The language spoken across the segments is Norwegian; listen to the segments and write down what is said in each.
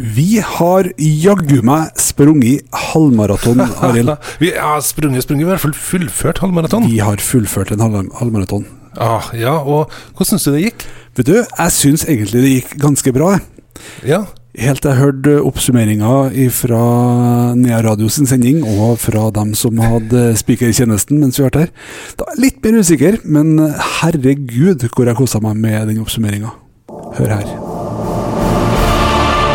Vi har jaggu meg sprunget halvmaraton, Arild. vi har sprunget, sprunget, i hvert fall fullført halvmaraton. Vi har fullført en halv halvmaraton. Ah, ja, og hvordan syns du det gikk? Vet du, jeg syns egentlig det gikk ganske bra. Ja. Helt til jeg hørte oppsummeringa fra Nea Radio sin sending, og fra dem som hadde spikertjenesten mens vi hørte her. Da er jeg litt mer usikker, men herregud hvor jeg kosa meg med den oppsummeringa. Hør her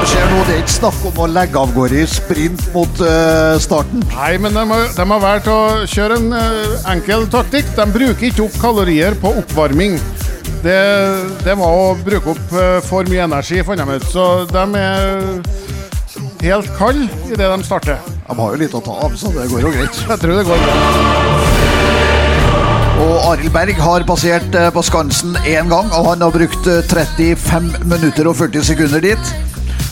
skjer nå. Det er ikke snakk om å legge av gårde i sprint mot uh, starten. Nei, men de, har, de har valgt å kjøre en uh, enkel taktikk. De bruker ikke opp kalorier på oppvarming. Det, det var å bruke opp uh, for mye energi, fant de ut. Så de er helt kalde idet de starter. De har jo litt å ta av, så det går jo greit. Jeg tror det går bra. Og Arild Berg har passert på Skansen én gang, og han har brukt 35 minutter og 40 sekunder dit.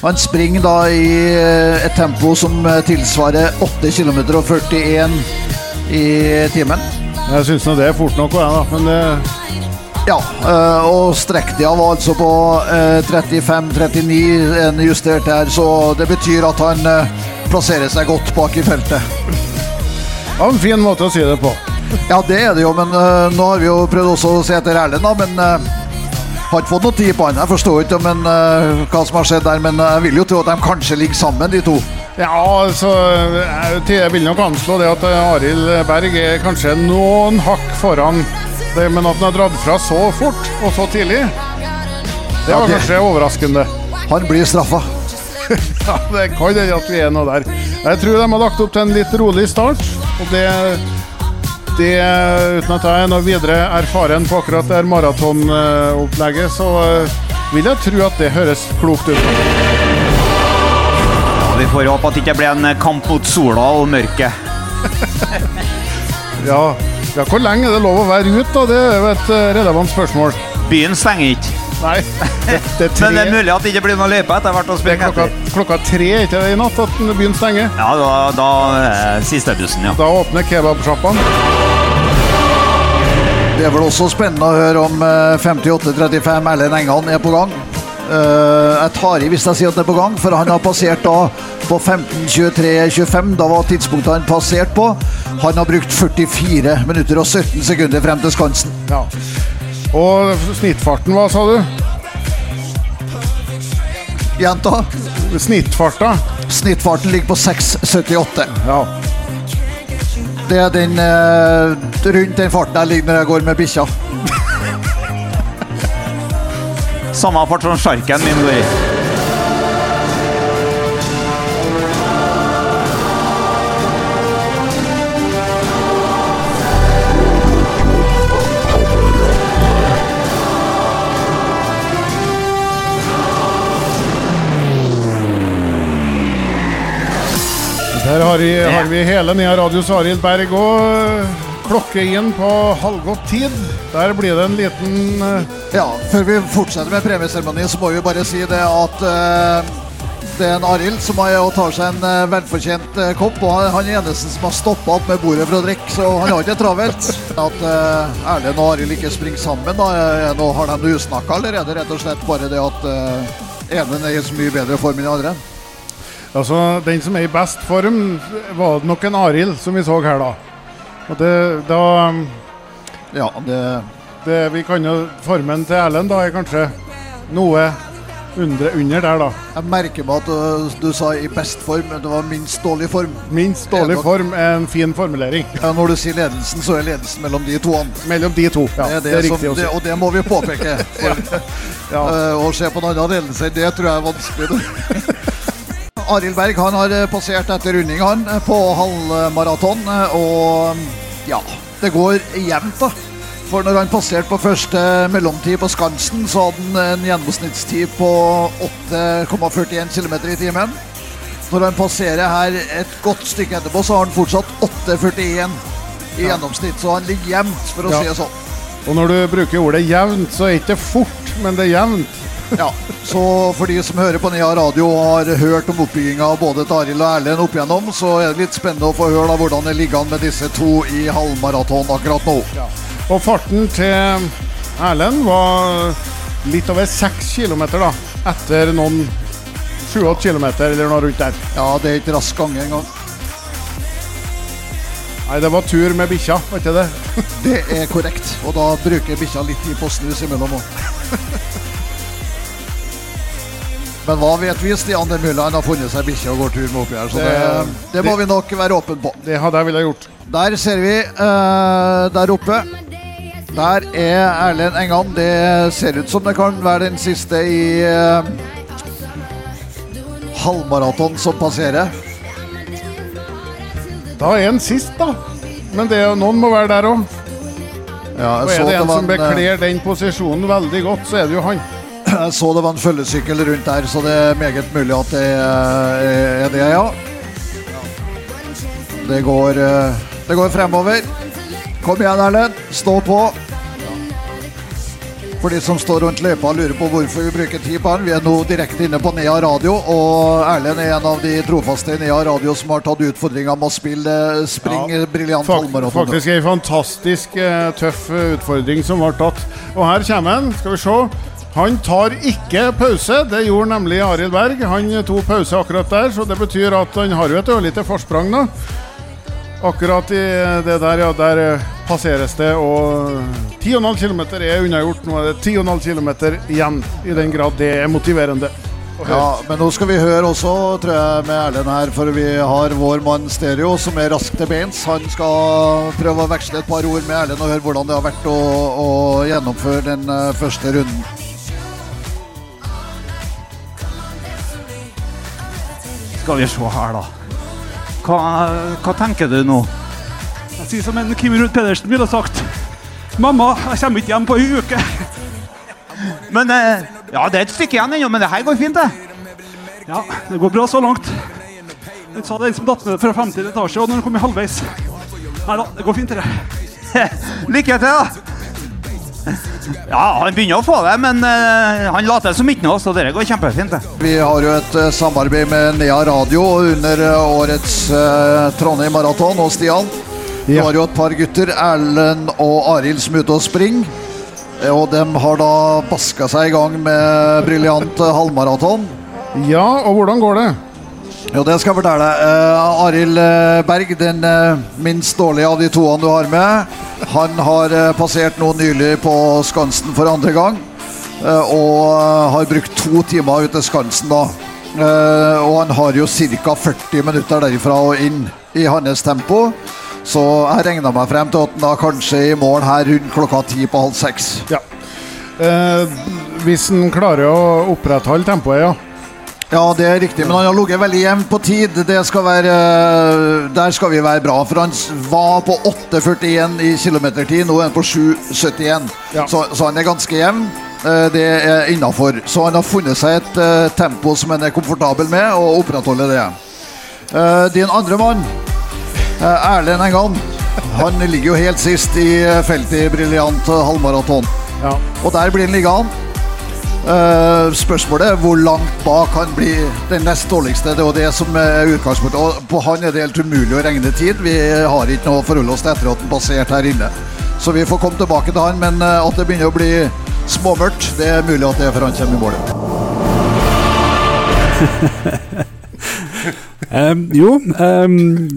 Han springer da i eh, et tempo som eh, tilsvarer 8 km og 41 i timen. Jeg syns nå det er fort nok, da, men det ja, eh, og strekktida var altså på 35-39, en justert her, så det betyr at han plasserer seg godt bak i feltet. Det var En fin måte å si det på. Ja, det er det jo, men nå har vi jo prøvd også å se etter Erlend, da. Men har ikke fått noe tid på han. Jeg forstår ikke men, uh, hva som har skjedd der, men jeg vil jo tro at de kanskje ligger sammen, de to. Ja, altså Jeg vil nok anslå det at Arild Berg er kanskje noen hakk foran. Det, men at han har dratt fra så fort og så tidlig, det var ja, det, kanskje overraskende. Han blir straffa. ja, det kan hende at vi er noe der. Jeg tror de har lagt opp til en litt rolig start. Og det det, uten at jeg er noe videre erfaren på akkurat det maratonopplegget, så eh, vil jeg tro at det høres klokt ut. Vi får håpe at det ikke blir en kamp mot sola og mørket. ja, ja, hvor lenge er det lov å være ute? Det er jo et eh, relevant spørsmål. Byen stenger ikke. Nei, det, det Men det er mulig at det ikke blir noen løype etter hvert å springe klokka, klokka tre ikke det i natt at byen stenger? Ja, da, da er siste bussen, ja. Da åpner kebabsjappene. Det er vel også spennende å høre om 58-35 eh, Erlend Engan er på gang. Uh, jeg tar i hvis jeg sier at den er på gang, for han har passert da på 15-23-25. Da var tidspunktet han passert på. Han har brukt 44 minutter og 17 sekunder frem til Skansen. Ja. Og snittfarten, hva sa du? Jenta? Snittfarta? Snittfarten ligger på 6,78. Ja. Det er den uh, rundt den farten jeg ligger når jeg går med bikkja. Samme fart som sjarken min går i. Der har vi, har vi hele Nea Radios Arild Berg og klokke inn på halvgått tid. Der blir det en liten uh... Ja, før vi fortsetter med premieseremonien, så må vi bare si det at uh, det er en Arild som har, tar seg en uh, velfortjent kopp. Og han er eneste som har stoppa opp med bordet for å drikke, så han har ikke travelt. At Erlend og Arild ikke springer sammen, da nå har de usnakka allerede. Rett og slett bare det at ene er i så mye bedre form enn den andre. Altså, Den som er i best form, var det nok en Arild, som vi så her, da. Og det, da um, Ja, det, det Vi kan jo Formen til Erlend da er kanskje noe under, under, der, da. Jeg merker meg at du, du, sa i best form, men det var minst dårlig form. Minst dårlig form er en fin formulering. Ja, Når du sier ledelsen, så er ledelsen mellom de to. Mellom de to, ja. Det er, det det er riktig som, Og det må vi påpeke. For, ja. uh, å se på en annen ledelse, det tror jeg er vanskelig. Arild Berg han har eh, passert etter runding han eh, på halvmaraton. Eh, og ja, det går jevnt, da. For når han passerte på første mellomtid på Skansen, så hadde han en gjennomsnittstid på 8,41 km i timen. Når han passerer her et godt stykke etterpå, så har han fortsatt 8,41 i gjennomsnitt. Så han ligger jevnt, for å ja. si det sånn. Og når du bruker ordet jevnt, så er det ikke fort, men det er jevnt. Ja, så for de som hører på Nea radio og har hørt om oppbygginga både til Arild og Erlend opp igjennom, så er det litt spennende å få høre da hvordan det ligger an med disse to i halvmaraton akkurat nå. Ja. Og farten til Erlend var litt over seks kilometer da, etter noen 7-8 km eller noe rundt der. Ja, det er ikke rask gange engang. Nei, det var tur med bikkja, var ikke det? Det er korrekt. Og da bruker bikkja litt tid på å snus imellom òg. Men hva vet vi? Stian det mulig han har funnet seg bikkje og går tur med oppi her. Så det, Det- det må vi nok være åpne på. Det hadde jeg ville gjort. Der ser vi uh, der oppe. Der er Erlend Engan. Det ser ut som det kan være den siste i uh, halvmaraton som passerer. Da er han sist, da. Men det er jo noen må være der òg. Ja, Og er så det det en som eh, bekler den posisjonen veldig godt, så er det jo han. Jeg så det var en følgesykkel rundt der, så det er meget mulig at det eh, er det, ja. Det går, eh, det går fremover. Kom igjen, Erlend. Stå på. For de som står rundt løypa og lurer på hvorfor vi bruker tid på den, vi er nå direkte inne på Nea radio, og Erlend er en av de trofaste i Nea radio som har tatt utfordringa med å spille Spring Ja, briljant halvmaraton. faktisk ei fantastisk eh, tøff eh, utfordring som ble tatt. Og her kommer han. Skal vi se. Han tar ikke pause. Det gjorde nemlig Arild Berg. Han tok pause akkurat der, så det betyr at han har jo et ørlite forsprang, da. Akkurat i det der, ja, der passeres det, og 10,5 km er unnagjort. Nå er det 10,5 km igjen, i den grad det er motiverende. Ja, men nå skal vi høre også, tror jeg, med Erlend her, for vi har vår mann Stereo som er rask til beins. Han skal prøve å veksle et par ord med Erlend og høre hvordan det har vært å, å gjennomføre den eh, første runden. Skal vi se her, da. Hva, hva tenker du nå? Jeg sier som en Kim Ruud Pedersen ville sagt. Mamma, jeg kommer ikke hjem på ei uke. Men eh, Ja, det er et stykke igjen ennå, men det her går fint, det. Ja, det går bra så langt. Den sa den som datt ned fra 50 etasje, og når den kom i halvveis Nei da, det går fint, det. Lykke til, da. Ja, han begynner å få det, men uh, han later som ikke noe, så det går kjempefint. det. Vi har jo et uh, samarbeid med Nea Radio under uh, årets Trondheim Maraton. Og Stian, du Ja. har jo et par gutter, Erlend og Arild, som er ute og springer. Og de har da baska seg i gang med briljant halvmaraton. Ja, og hvordan går det? Jo, det skal jeg fortelle. Uh, Arild eh, Berg, den uh, minst dårlige av de toene du har med, han har uh, passert nå nylig på Skansen for andre gang. og har brukt to timer ute Skansen da. Og han har jo ca. 40 minutter derifra og inn i hans tempo. Så jeg regna meg frem til at han da kanskje i mål her rundt klokka ti på halv seks. Ja. Hvis han klarer å opprettholde tempoet, ja. Ja, det er riktig, men han har ligget veldig jevnt på tid. Det skal være, øh, der skal vi være bra. For han var på 8,41 i kilometertid, nå er han på 7,71. Ja. Så, så han er ganske jevn. Eh, Det er innafor. Så han har funnet seg et eh, tempo som han er komfortabel med, og opprettholder det. Eh, Din andre mann, eh, Erlend Engan, han ligger jo helt sist i eh, feltet i briljant eh, halvmaraton. ja. Og der blir han liggende. Eh, spørsmålet er hvor langt bak han blir den nest dårligste. Det er jo det som er utgangspunktet. Og på han er det helt umulig å regne tid. Vi har ikke noe å forholde oss til etter at han passerte her inne. Så vi får komme tilbake til han, men eh, at det begynner å bli småmørkt, det er mulig at det er før han kommer i mål. Um, jo, um,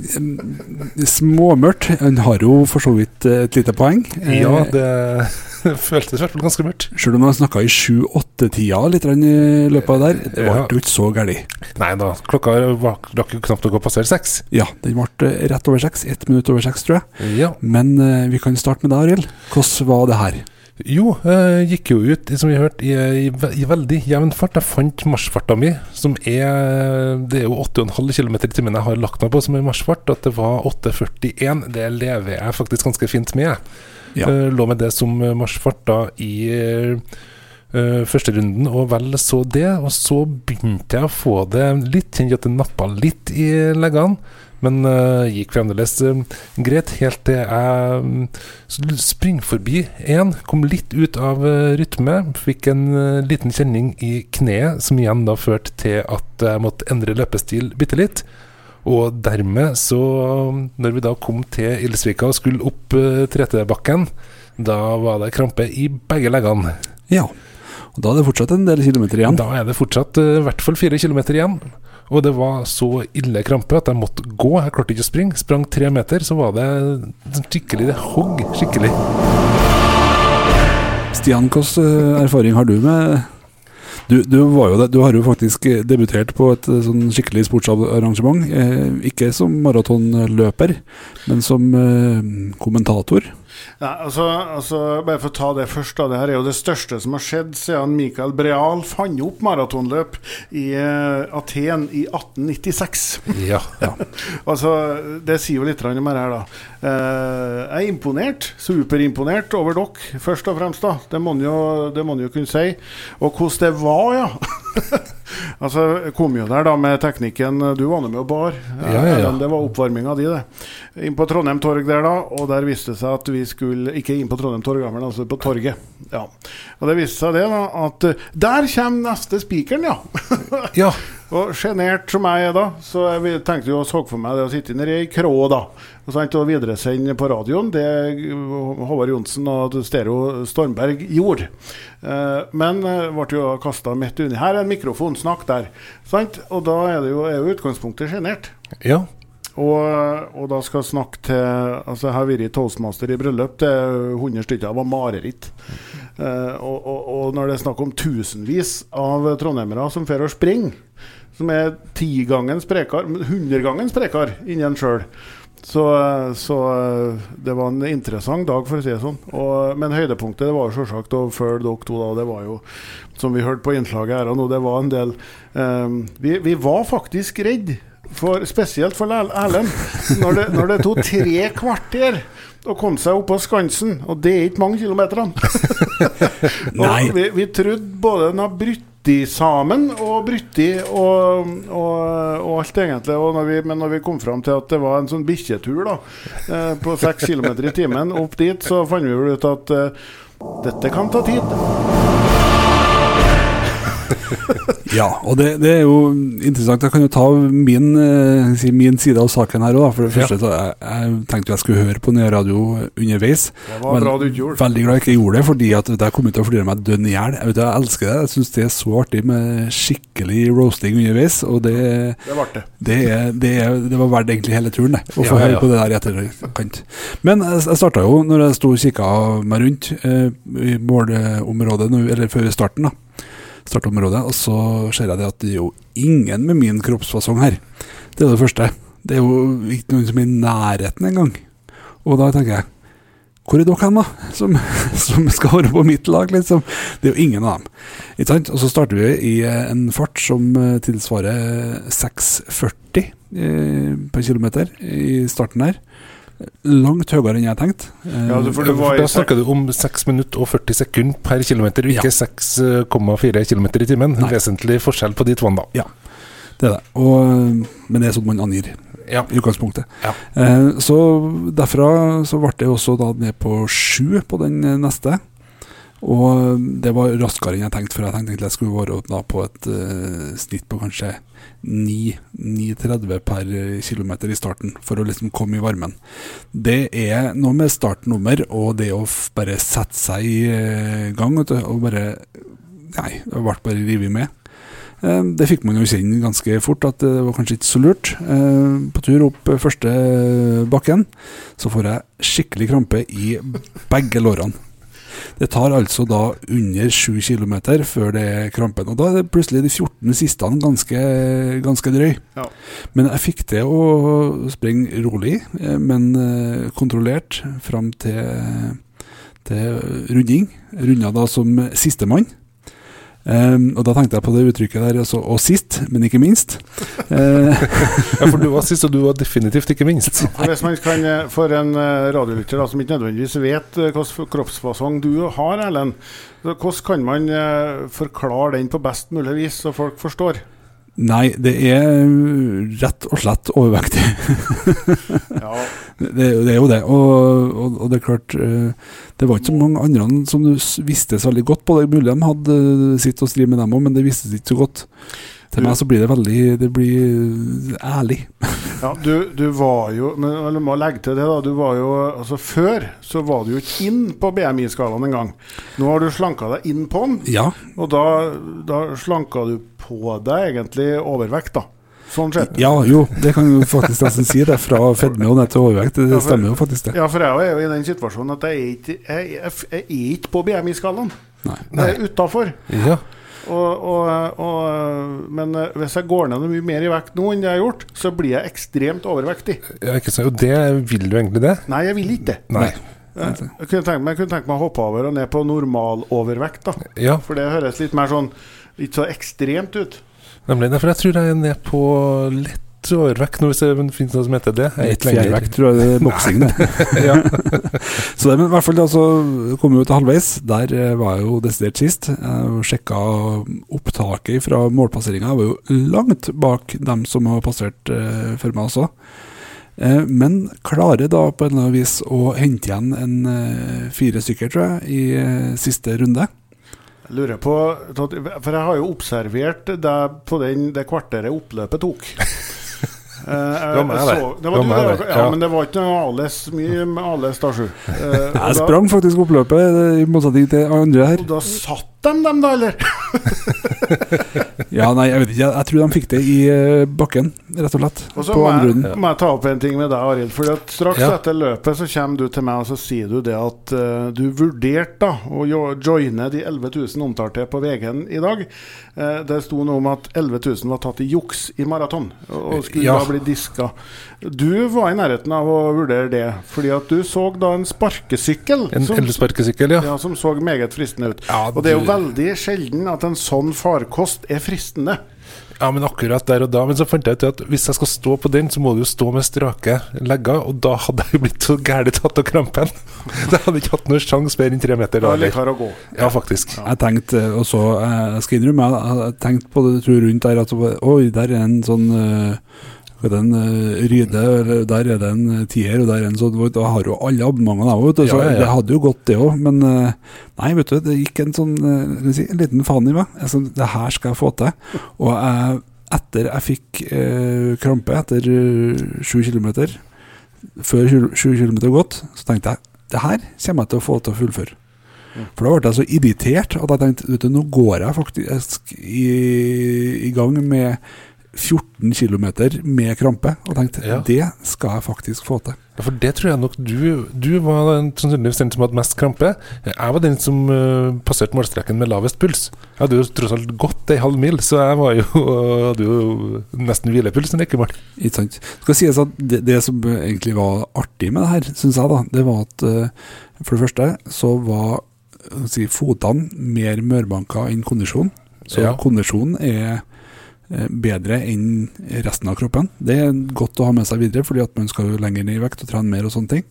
småmørkt. Han har jo for så vidt eh, et lite poeng. Ja, det føltes i hvert fall ganske mørkt. Selv om han snakka i sju-åtte-tida litt i løpet av der, det ble jo ikke så galt. Nei da, klokka var- rakk jo knapt nok å passere seks. Ja, den ble eh, rett over seks. Ett minutt over seks, tror jeg. Ja. Men eh, vi kan starte med deg, Arild. Hvordan var det her? Jo, jeg gikk jo ut, som vi har hørt, i, i, i veldig jevn fart. Jeg fant marsjfarta mi, som er Det er jo 8,5 km i timen jeg har lagt meg på som en marsjfart. At det var 8,41, det lever jeg faktisk ganske fint med. Ja. Eh, lå med det som eh, marsjfart da i uh, første runden, og vel så det. Og så begynte jeg å få det litt, kjente at det nappa litt i leggene. Men uh, gikk fremdeles uh, greit, helt til jeg um, springer forbi én. Kom litt ut av uh, rytme. Fikk en liten kjenning i kneet, som igjen da førte til at jeg måtte endre løpestil bitte litt. Og dermed, så Når vi da kom til Ildsvika og skulle opp uh, Tretebakken, da var det krampe i begge leggene. Ja. Og Da er det fortsatt en del kilometer igjen. Da er det fortsatt i hvert fall fire kilometer igjen. Og det var så ille krampe at jeg måtte gå. Jeg klarte ikke å springe. Sprang tre meter, så var det skikkelig Det hogg skikkelig. Stian, hvilken eh, erfaring har du med du, du, jo du har jo faktisk debutert på et eh, sånn skikkelig sportsarrangement. Eh, ikke som maratonløper, men som eh, kommentator. Ja, altså, altså, bare for å ta det først. Da. Det her er jo det største som har skjedd siden Michael Breal fant opp maratonløp i uh, Aten i 1896. Ja. ja. altså, det sier jo litt om det her, da. Uh, jeg er imponert, superimponert over dere, først og fremst. da Det må man jo, kunne si. Og hvordan det var, ja. altså, jeg kom jo der da med teknikken Du var med og bar. Ja, ja, ja. Det var oppvarminga di, det. Inn på Trondheim Torg der, da. Og der viste det seg at vi skulle Ikke inn på Trondheim Torg, men altså på torget. Ja. Og det viste seg det, da, at uh, der kommer neste spikeren, ja. ja. Og sjenert som jeg er, da, så jeg tenkte jo å så for meg det å sitte nede i krå, da. Og, sant, og videresende på radioen, det Håvard Johnsen og Stereo Stormberg gjorde. Uh, men uh, ble jo kasta midt uni. her. er En mikrofon, snakk der. Sant? Og da er det jo, er jo utgangspunktet sjenert. Ja. Og, og, da skal jeg snakke til Altså, jeg har vært toastmaster i bryllup til 100 stykker. Det var mareritt. Eh, og, og, og, når det er snakk om tusenvis av trondheimere som fer og springer, som er tigangen sprekere, hundregangen sprekere inni en sjøl, så, så, det var en interessant dag, for å si det sånn. Og, men høydepunktet det var selvsagt å følge dere to. da, Det var jo, som vi hørte på innslaget her nå, det var en del um, vi, vi, var faktisk redd, for, spesielt for Erlend, når, det, når det tok tre kvarter å komme seg opp på Skansen. Og det er ikke mange kilometerne. vi, vi trodde både den har brutt sammen og brytti og, og, og, alt, egentlig. Og når vi, men når vi kom fram til at det var en sånn bikkjetur da, eh, på seks km i timen opp dit, så fant vi vel ut at eh, dette kan ta tid. ja, og det, det, er jo interessant. Jeg kan jo ta min, eh, min side av saken her òg. For det første, så jeg, jeg tenkte jeg skulle høre på nye radio underveis. Det var bra du gjorde. Veldig glad jeg ikke gjorde det, fordi at jeg kom ut til å flire meg dønn i hjel. Jeg, jeg elsker det. Jeg syns det er så artig med skikkelig roasting underveis. Og det, det, var, det. det, det, det var verdt egentlig hele turen, det. Å få ja, høre ja. på det der i etterkant. Men jeg, jeg starta jo, når jeg sto og kikka meg rundt eh, i målområdet, eller før starten, da startområdet. Og så ser jeg det at det er jo ingen med min kroppsfasong her. Det er det første. Det er jo ikke noen som er i nærheten engang. Og da tenker jeg hvor er dere hen, da? Som, som, skal være på mitt lag, liksom. Det er jo ingen av dem. Ikke sant? Og så starter vi i en fart som eh, tilsvarer 6,40 eh, per kilometer i starten her langt høyere enn jeg tenkte. Ja, for da snakker du om 6 minutter og 40 sekunder per kilometer, ikke ja. 6,4 km i timen. Nei. Vesentlig forskjell på de to, da. Ja, det er det. Og, men det er sånn man angir ja. i utgangspunktet. Ja. Eh, så derfra så ble det også da ned på 7 på den neste. Og det var raskere enn jeg tenkte, for jeg tenkte egentlig jeg skulle være da på et uh, snitt på kanskje 9,30 per km i starten, for å liksom komme i varmen. Det er noe med startnummer og det å bare sette seg i uh, gang, du, og bare Nei, det ble bare revet med. Det fikk man jo kjenne ganske fort, at det var kanskje ikke så lurt. På tur opp første bakken så får jeg skikkelig krampe i begge lårene. Det tar altså da under 7 km før det er krampen. Og da er det plutselig de 14 siste ganske, ganske drøy. Ja. Men jeg fikk til å springe rolig, eh, men eh, kontrollert fram til, til runding. Runda da som sistemann. Um, og da tenkte jeg på det uttrykket der, altså, og sist, men ikke minst. Uh, ja, For du var sist, og du var definitivt ikke minst. Hvis man kan, eh, For en uh, radiolytter som ikke nødvendigvis vet uh, hvilken kroppsfasong du har, Erlend, hvordan kan man forklare den på best mulig vis, så folk forstår? Nei, det er rett og slett overvektig. ja. det, det, er jo det. Og, og, og, det er klart eh, Det var ikke så mange andre som visste så veldig godt på det. Mulig de hadde sitt og stri med dem òg, men det visste ikke så godt. Til meg så blir det veldig Det blir ærlig. ja, du, du var jo Men jeg må legge til det, da. Du var jo Altså, før så var du jo ikke inn på BMI-skalaen engang. Nå har du slanka deg inn på den, Ja, og da, da slanka du på deg egentlig overvekt, da. Sånn sett. ja jo, det kan du faktisk nesten si. det Fra fedme og ned til overvekt. Det stemmer jo faktisk, det. Ja, for jeg er jo i den situasjonen at jeg er ikke, jeg, jeg, jeg er ikke på BMI-skalaen. Jeg er utafor. Ja. Og, og, og, men eh, hvis jeg går ned mye mer i vekt nå enn jeg har gjort, så blir jeg ekstremt overvektig. ja, ikke sant. Og det vil du egentlig det? Nei, jeg vil ikke det. Nei. Jeg jeg kunne tenke meg, tenke meg å hoppe over og ned på normalovervekt. da Ja, For det høres litt mer sånn Litt så ekstremt ut. nemlig. Derfor jeg tror jeg er ned på lett overvekt nå, hvis det finnes noe som heter det. Lenger- fjærvekt, tror jeg det er boksing, det. ja. Så det, men i hvert fall da, så kom vi jo til halvveis. Der eh, var jeg jo desidert sist. Jeg sjekka opptaket fra målpasseringa. Jeg var jo langt bak dem som har passert eh, før meg også. Eh, men klarer da på en eller annen vis å hente igjen en eh, fire stykker, tror jeg, i eh, siste runde. Jeg lurer på For jeg har jo observert deg på den, det kvarteret oppløpet tok. Eh, Det var meg, det. så- det Det var var meg, det. det. Ja, Ja. men det var ikke noe Ales, mye med Ales da, sju. Eh, Jeg sprang faktisk oppløpet, eh, i motsetning til andre her. Og da satt de dem, da, eller? Ja, nei, jeg vet ikke. Jeg, jeg tror de fikk det i eh, bakken, rett og slett. Og så På må jeg, runden. må jeg ta opp en ting med deg, Arild. For straks Ja. etter løpet så kommer du til meg og så sier du det at uh, du vurderte da å jo- joine de 11 000 omtalte på VG-en i dag. Uh, det sto noe om at 11 000 var tatt i juks i maraton og skulle Ja. da bli diska. Du var i nærheten av å vurdere det, fordi at du så da en sparkesykkel En elsparkesykkel, ja. ja, som så meget fristende ut. Ja, Og det er jo veldig sjelden at en sånn farkost er fristende. Ja, men akkurat der og da Men så fant jeg ut at hvis jeg skal stå på den, så må du jo stå med strake legger, og da hadde jeg jo blitt så gærent tatt av krampen. Da hadde jeg ikke hatt noen sjanse mer enn tre meter. Da eller. å gå. Ja, faktisk. Jeg tenkte, og så, eh, jeg skal innrømme, jeg tenkte på det tror rundt der at oi, der er en sånn eh, hva er det, en eh, ryde, der er det en eh, tier, og der er en sånn Da har jo alle abonnementene jeg òg, så Ja, ja, det hadde jo gått, det òg. Men eh, nei, vet du, det gikk en sånn en liten faen i meg. Sa, det her skal jeg få til. Og jeg, etter jeg fikk eh, krampe etter sju kilometer, før sju kilometer gått, så tenkte jeg det her kommer jeg til å få til å fullføre. For da ble jeg så irritert at jeg tenkte vet du, nå går jeg faktisk i, i gang med 14 km med krampe. Og tenkte Ja. det skal jeg faktisk få til. Ja, For det tror jeg nok du Du var sannsynligvis den som hadde mest krampe. Jeg var den som uh, passerte målstreken med lavest puls. Jeg hadde jo tross alt gått ei halv mil, så jeg var jo, hadde jo nesten hvilepuls når jeg gikk i mål. Ikke sant? Skal sies at det, det som egentlig var artig med det her, syns jeg, da, det var at uh, for det første så var si, fotene mer mørbanka enn kondisjon. Så Ja. kondisjonen er bedre enn resten av kroppen. Det er godt å ha med seg videre, fordi at man skal jo lenger ned i vekt og trene mer og sånne ting.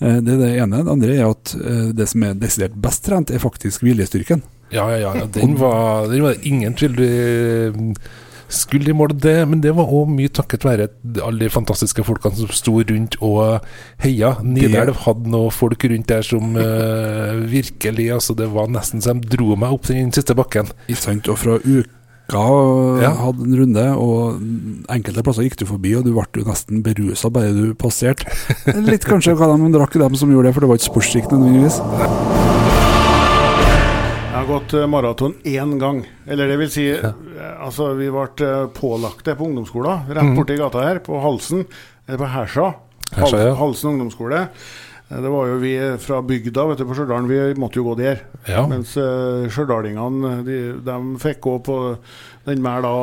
Eh, Det er det ene. Det andre er at eh, det som er desidert best trent, er faktisk viljestyrken. Ja, ja, ja. Den var, den var ingen tvil. Du skulle i mål, det, men det var òg mye takket være alle de fantastiske folkene som sto rundt og heia. Nidelv hadde noen folk rundt der som uh, virkelig altså Det var nesten så de dro meg opp den siste bakken. Sant? Og fra uka Ja. hadde en runde, og enkelte plasser gikk du forbi, og du ble jo nesten berusa bare du passerte. Litt kanskje hva de drakk, dem som gjorde det, for det var ikke sportsdrikk nødvendigvis. Jeg har gått eh, maraton én gang. Eller det vil si, ja. altså vi ble eh, pålagt det på ungdomsskolen. Rett Mhm. borti gata her, på Halsen. Eller på Hersa. Hersa, ja. Halsen ungdomsskole. Eh, Det var jo vi fra bygda vet du, på Stjørdal, vi måtte jo gå der. Ja. Mens uh, stjørdalingene de, de fikk gå på den mer da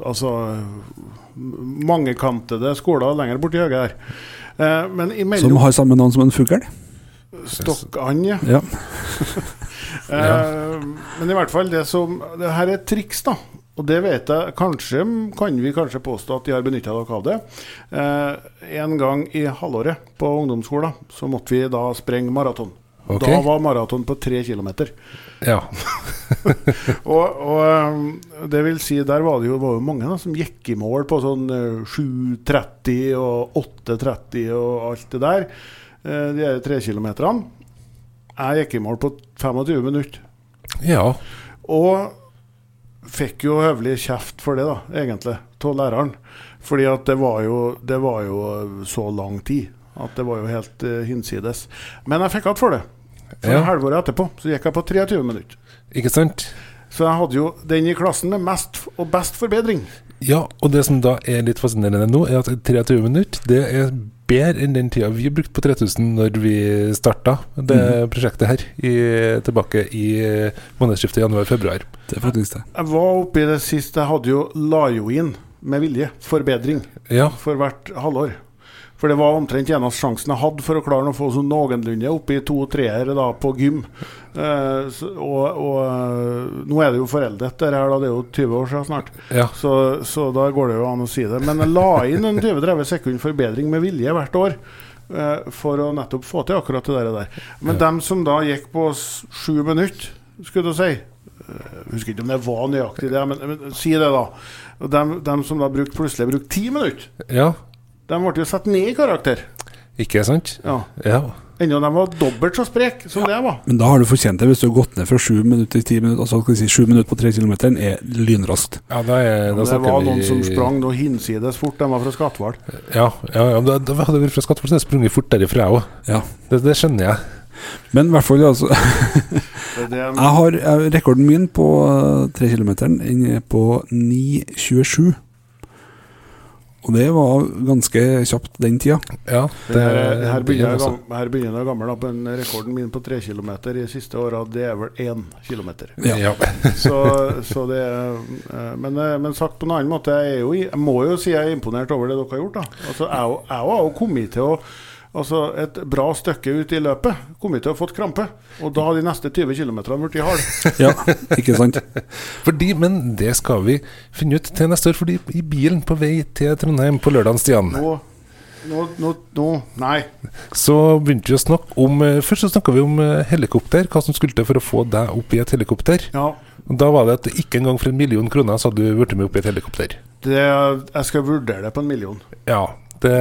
Altså mangekantede skoler lenger borti høyre her. Eh, men Som har samme navn som en fugl. Stokkand, ja. Ja. Eh, men i hvert fall, det som Det her er triks, da. Og det vet jeg Kanskje kan vi kanskje påstå at de har benytta dere av det. Eh, en gang i halvåret på ungdomsskolen så måtte vi da sprenge maraton. Okay. Da var maraton på tre kilometer. Ja. Og, og eh, det vil si, der var det jo, var jo mange da, som gikk i mål på sånn eh, 7.30 og 8.30 og alt det der. Eh, de der trekilometerne. Jeg gikk i mål på 25 minutter. ja. Og fikk jo høvelig kjeft for det, da, egentlig. av læreren. Fordi at det var, jo, det var jo så lang tid at det var jo helt uh, hinsides. Men jeg fikk igjen for det. For Ja. halvåret etterpå så gikk jeg på 23 minutter. Ikke sant? Så jeg hadde jo den i klassen med mest og best forbedring. Ja, og det som da er litt fascinerende nå, er at 23 minutter det er bedre enn den tida vi brukte på 3000 når vi starta det mm. prosjektet her i, tilbake i eh, månedsskiftet januar-februar. Det er faktisk det. Jeg var oppi det siste, jeg hadde jo la jo inn med vilje forbedring Ja, for hvert halvår. For det var omtrent eneste sjansen jeg hadde for å klare å få sånn noenlunde opp i to-treere da på gym. Eh, så, og, og eh, nå er det jo foreldet, det her da, det er jo 20 år siden snart. ja. Så, så da går det jo an å si det. Men jeg la inn en 20-30 sekund forbedring med vilje hvert år. eh, For å nettopp få til akkurat det der. Men Men dem som da gikk på sju minutter, skulle du si jeg Husker ikke om det var nøyaktig det, men, men si det, da. Og dem, dem som da bruk, plutselig brukte ti minutter, ja. De ble jo satt ned i karakter. Ikke sant? Ja. Ja. Enda de var dobbelt så sprek som det var. Men da har du fortjent det hvis du har gått ned fra sju minutter til ti minutter. Altså skal vi si sju minutter på tre kilometer er lynraskt. ja da, er, da Det var vi noen som sprang noe hinsides fort. De var fra Skatval. Ja, ja, ja da, da hadde vært fra Skattefoss, hadde jeg sprunget fort derifra, jeg òg. Ja. Det, det skjønner jeg. Men i hvert fall, altså Jeg har Rekorden min på eh, tre kilometeren den er på 9.27. Og det var ganske kjapt den tida. Ja, Det her, her, begynner jeg, her begynner jeg gammel. da, på en Rekorden min på tre km i siste åra, det er vel én km. Ja. Ja. Så, så det eh, men, eh, men sagt på en annen måte, jeg, er jo, jeg må jo si jeg er imponert over det dere har gjort. da. Altså, Jeg jeg har jo kommet til å Altså Et bra stykke ut i løpet kommet til å ha fått krampe. Og da har de neste 20 km blitt harde. Ja, ikke sant? Fordi, men det skal vi finne ut til neste år. Fordi i bilen på vei til Trondheim på lørdag, Stian, Nå, nå, nå, nå Nei. så begynte vi å snakke om eh, Først så snakka vi om eh, helikopter, hva som skulle til for å få deg opp i et helikopter. Ja. Da var det at ikke engang for en million kroner så hadde du blitt med opp i et helikopter. Det, jeg skal vurdere det på en million. Ja, det,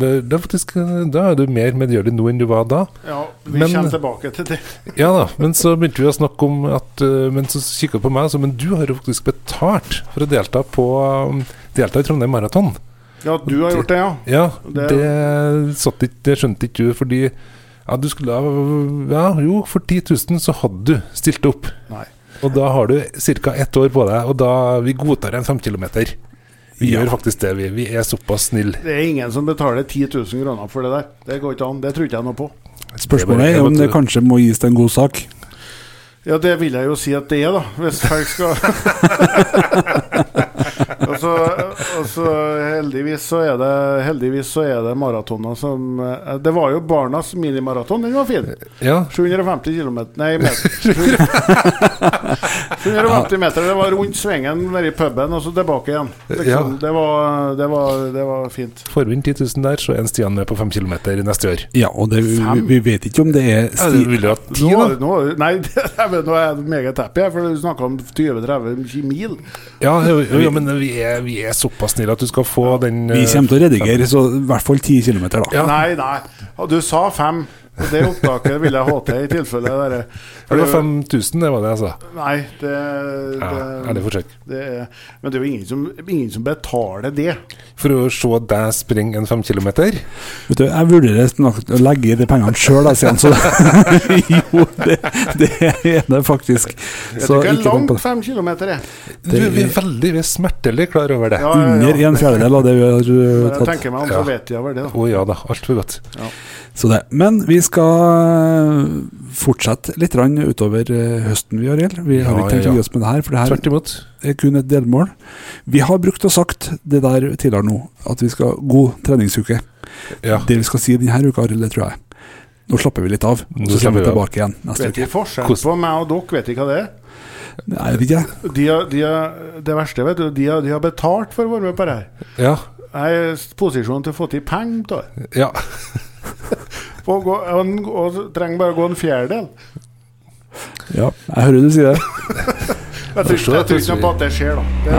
det, det er faktisk eh, Da er du mer medgjørlig nå enn du var da. Ja, Vi Men- kommer tilbake til det. Ja da, men så begynte vi å snakke om at eh, Men så kikka på meg og sa men du har jo faktisk betalt for å delta på um, Delta i Trondheim Maraton. Ja, du har gjort det, ja. Ja, Det- det, det skjønte ikke du, fordi ja, du skulle Ja, jo, for 10 000 så hadde du stilt opp. Nei. Og da har du ca. ett år på deg, og da vi godtar en 5 km. Vi Ja. gjør faktisk det, vi. Vi er såpass snille. Det er ingen som betaler 10 000 kroner for det der. Det går ikke an. Det tror ikke jeg noe på. Spørsmålet er om det kanskje må gis til en god sak. Ja, det vil jeg jo si at det er, da. Hvis folk skal så, og så heldigvis så er det Heldigvis så er det maratoner som eh, Det var jo Barnas minimaraton. Den var fin. Ja, 750 km Nei, meter. 750 meter. Det var rundt svingen nede i puben og så tilbake igjen. Liksom, det, var, det, var, det var fint. Forbund vi 10 000 der, så er en Stian med på 5 km neste år. Ja, og det, vi, vi vet ikke om det er sti... Ja, vil jo ha 10, Nå, da? nå, nei, det- nå er jeg meget happy, for du snakka om 20-30 mil. Ja, jo, jo, jo, men vi er, vi er såpass snille at du skal få den Vi eh, kommer til å redigere så i hvert fall 10 km, da. Ja. Nei, nei. Og Du sa fem. Og det opptaket vil jeg ha til i tilfelle der. Er Det var 5000, det var det, jeg sa? Nei, det, Ja, det, forsøk. det er, Men det er jo ingen som, ingen som betaler det. For å se deg springe en 5 kilometer Vet du, jeg vurderer å legge i de pengene sjøl, jeg, sier. Så jo, det, det er det faktisk. Så tenk på langt det. fem kilometer er? Du, vi er veldig vi er smertelig klar over det. Ja, ja, ja. Under en fjerdedel av det vi har tatt. Jeg tenker meg om, Ja. så vet jeg vel det. Å oh, ja da, altfor godt. Så det. Men vi skal uh, fortsette litt grann utover uh, høsten, vi, Arild. Vi har Ja, ikke tenkt ja, å gi oss med det her, for det her er kun et delmål. Vi har brukt og sagt det der tidligere nå, at vi skal god treningsuke. Ja. Det vi skal si denne uka, Arild, det tror jeg. Nå slapper vi litt av, og så slapper kommer vi vi tilbake igjen neste Vet uke. Vet forskjell på meg og dere? Vet ikke hva det er? Nei, jeg vet ikke. De har, de har, det verste, vet du, de har, de har betalt for å være med på det her. Ja. Jeg er i posisjon til å få til penger ja. Og, gå, og, og trenger bare å gå en fjerdedel. Ja, jeg hører du sier det. Jeg tror, ikke på at det skjer, da. Det,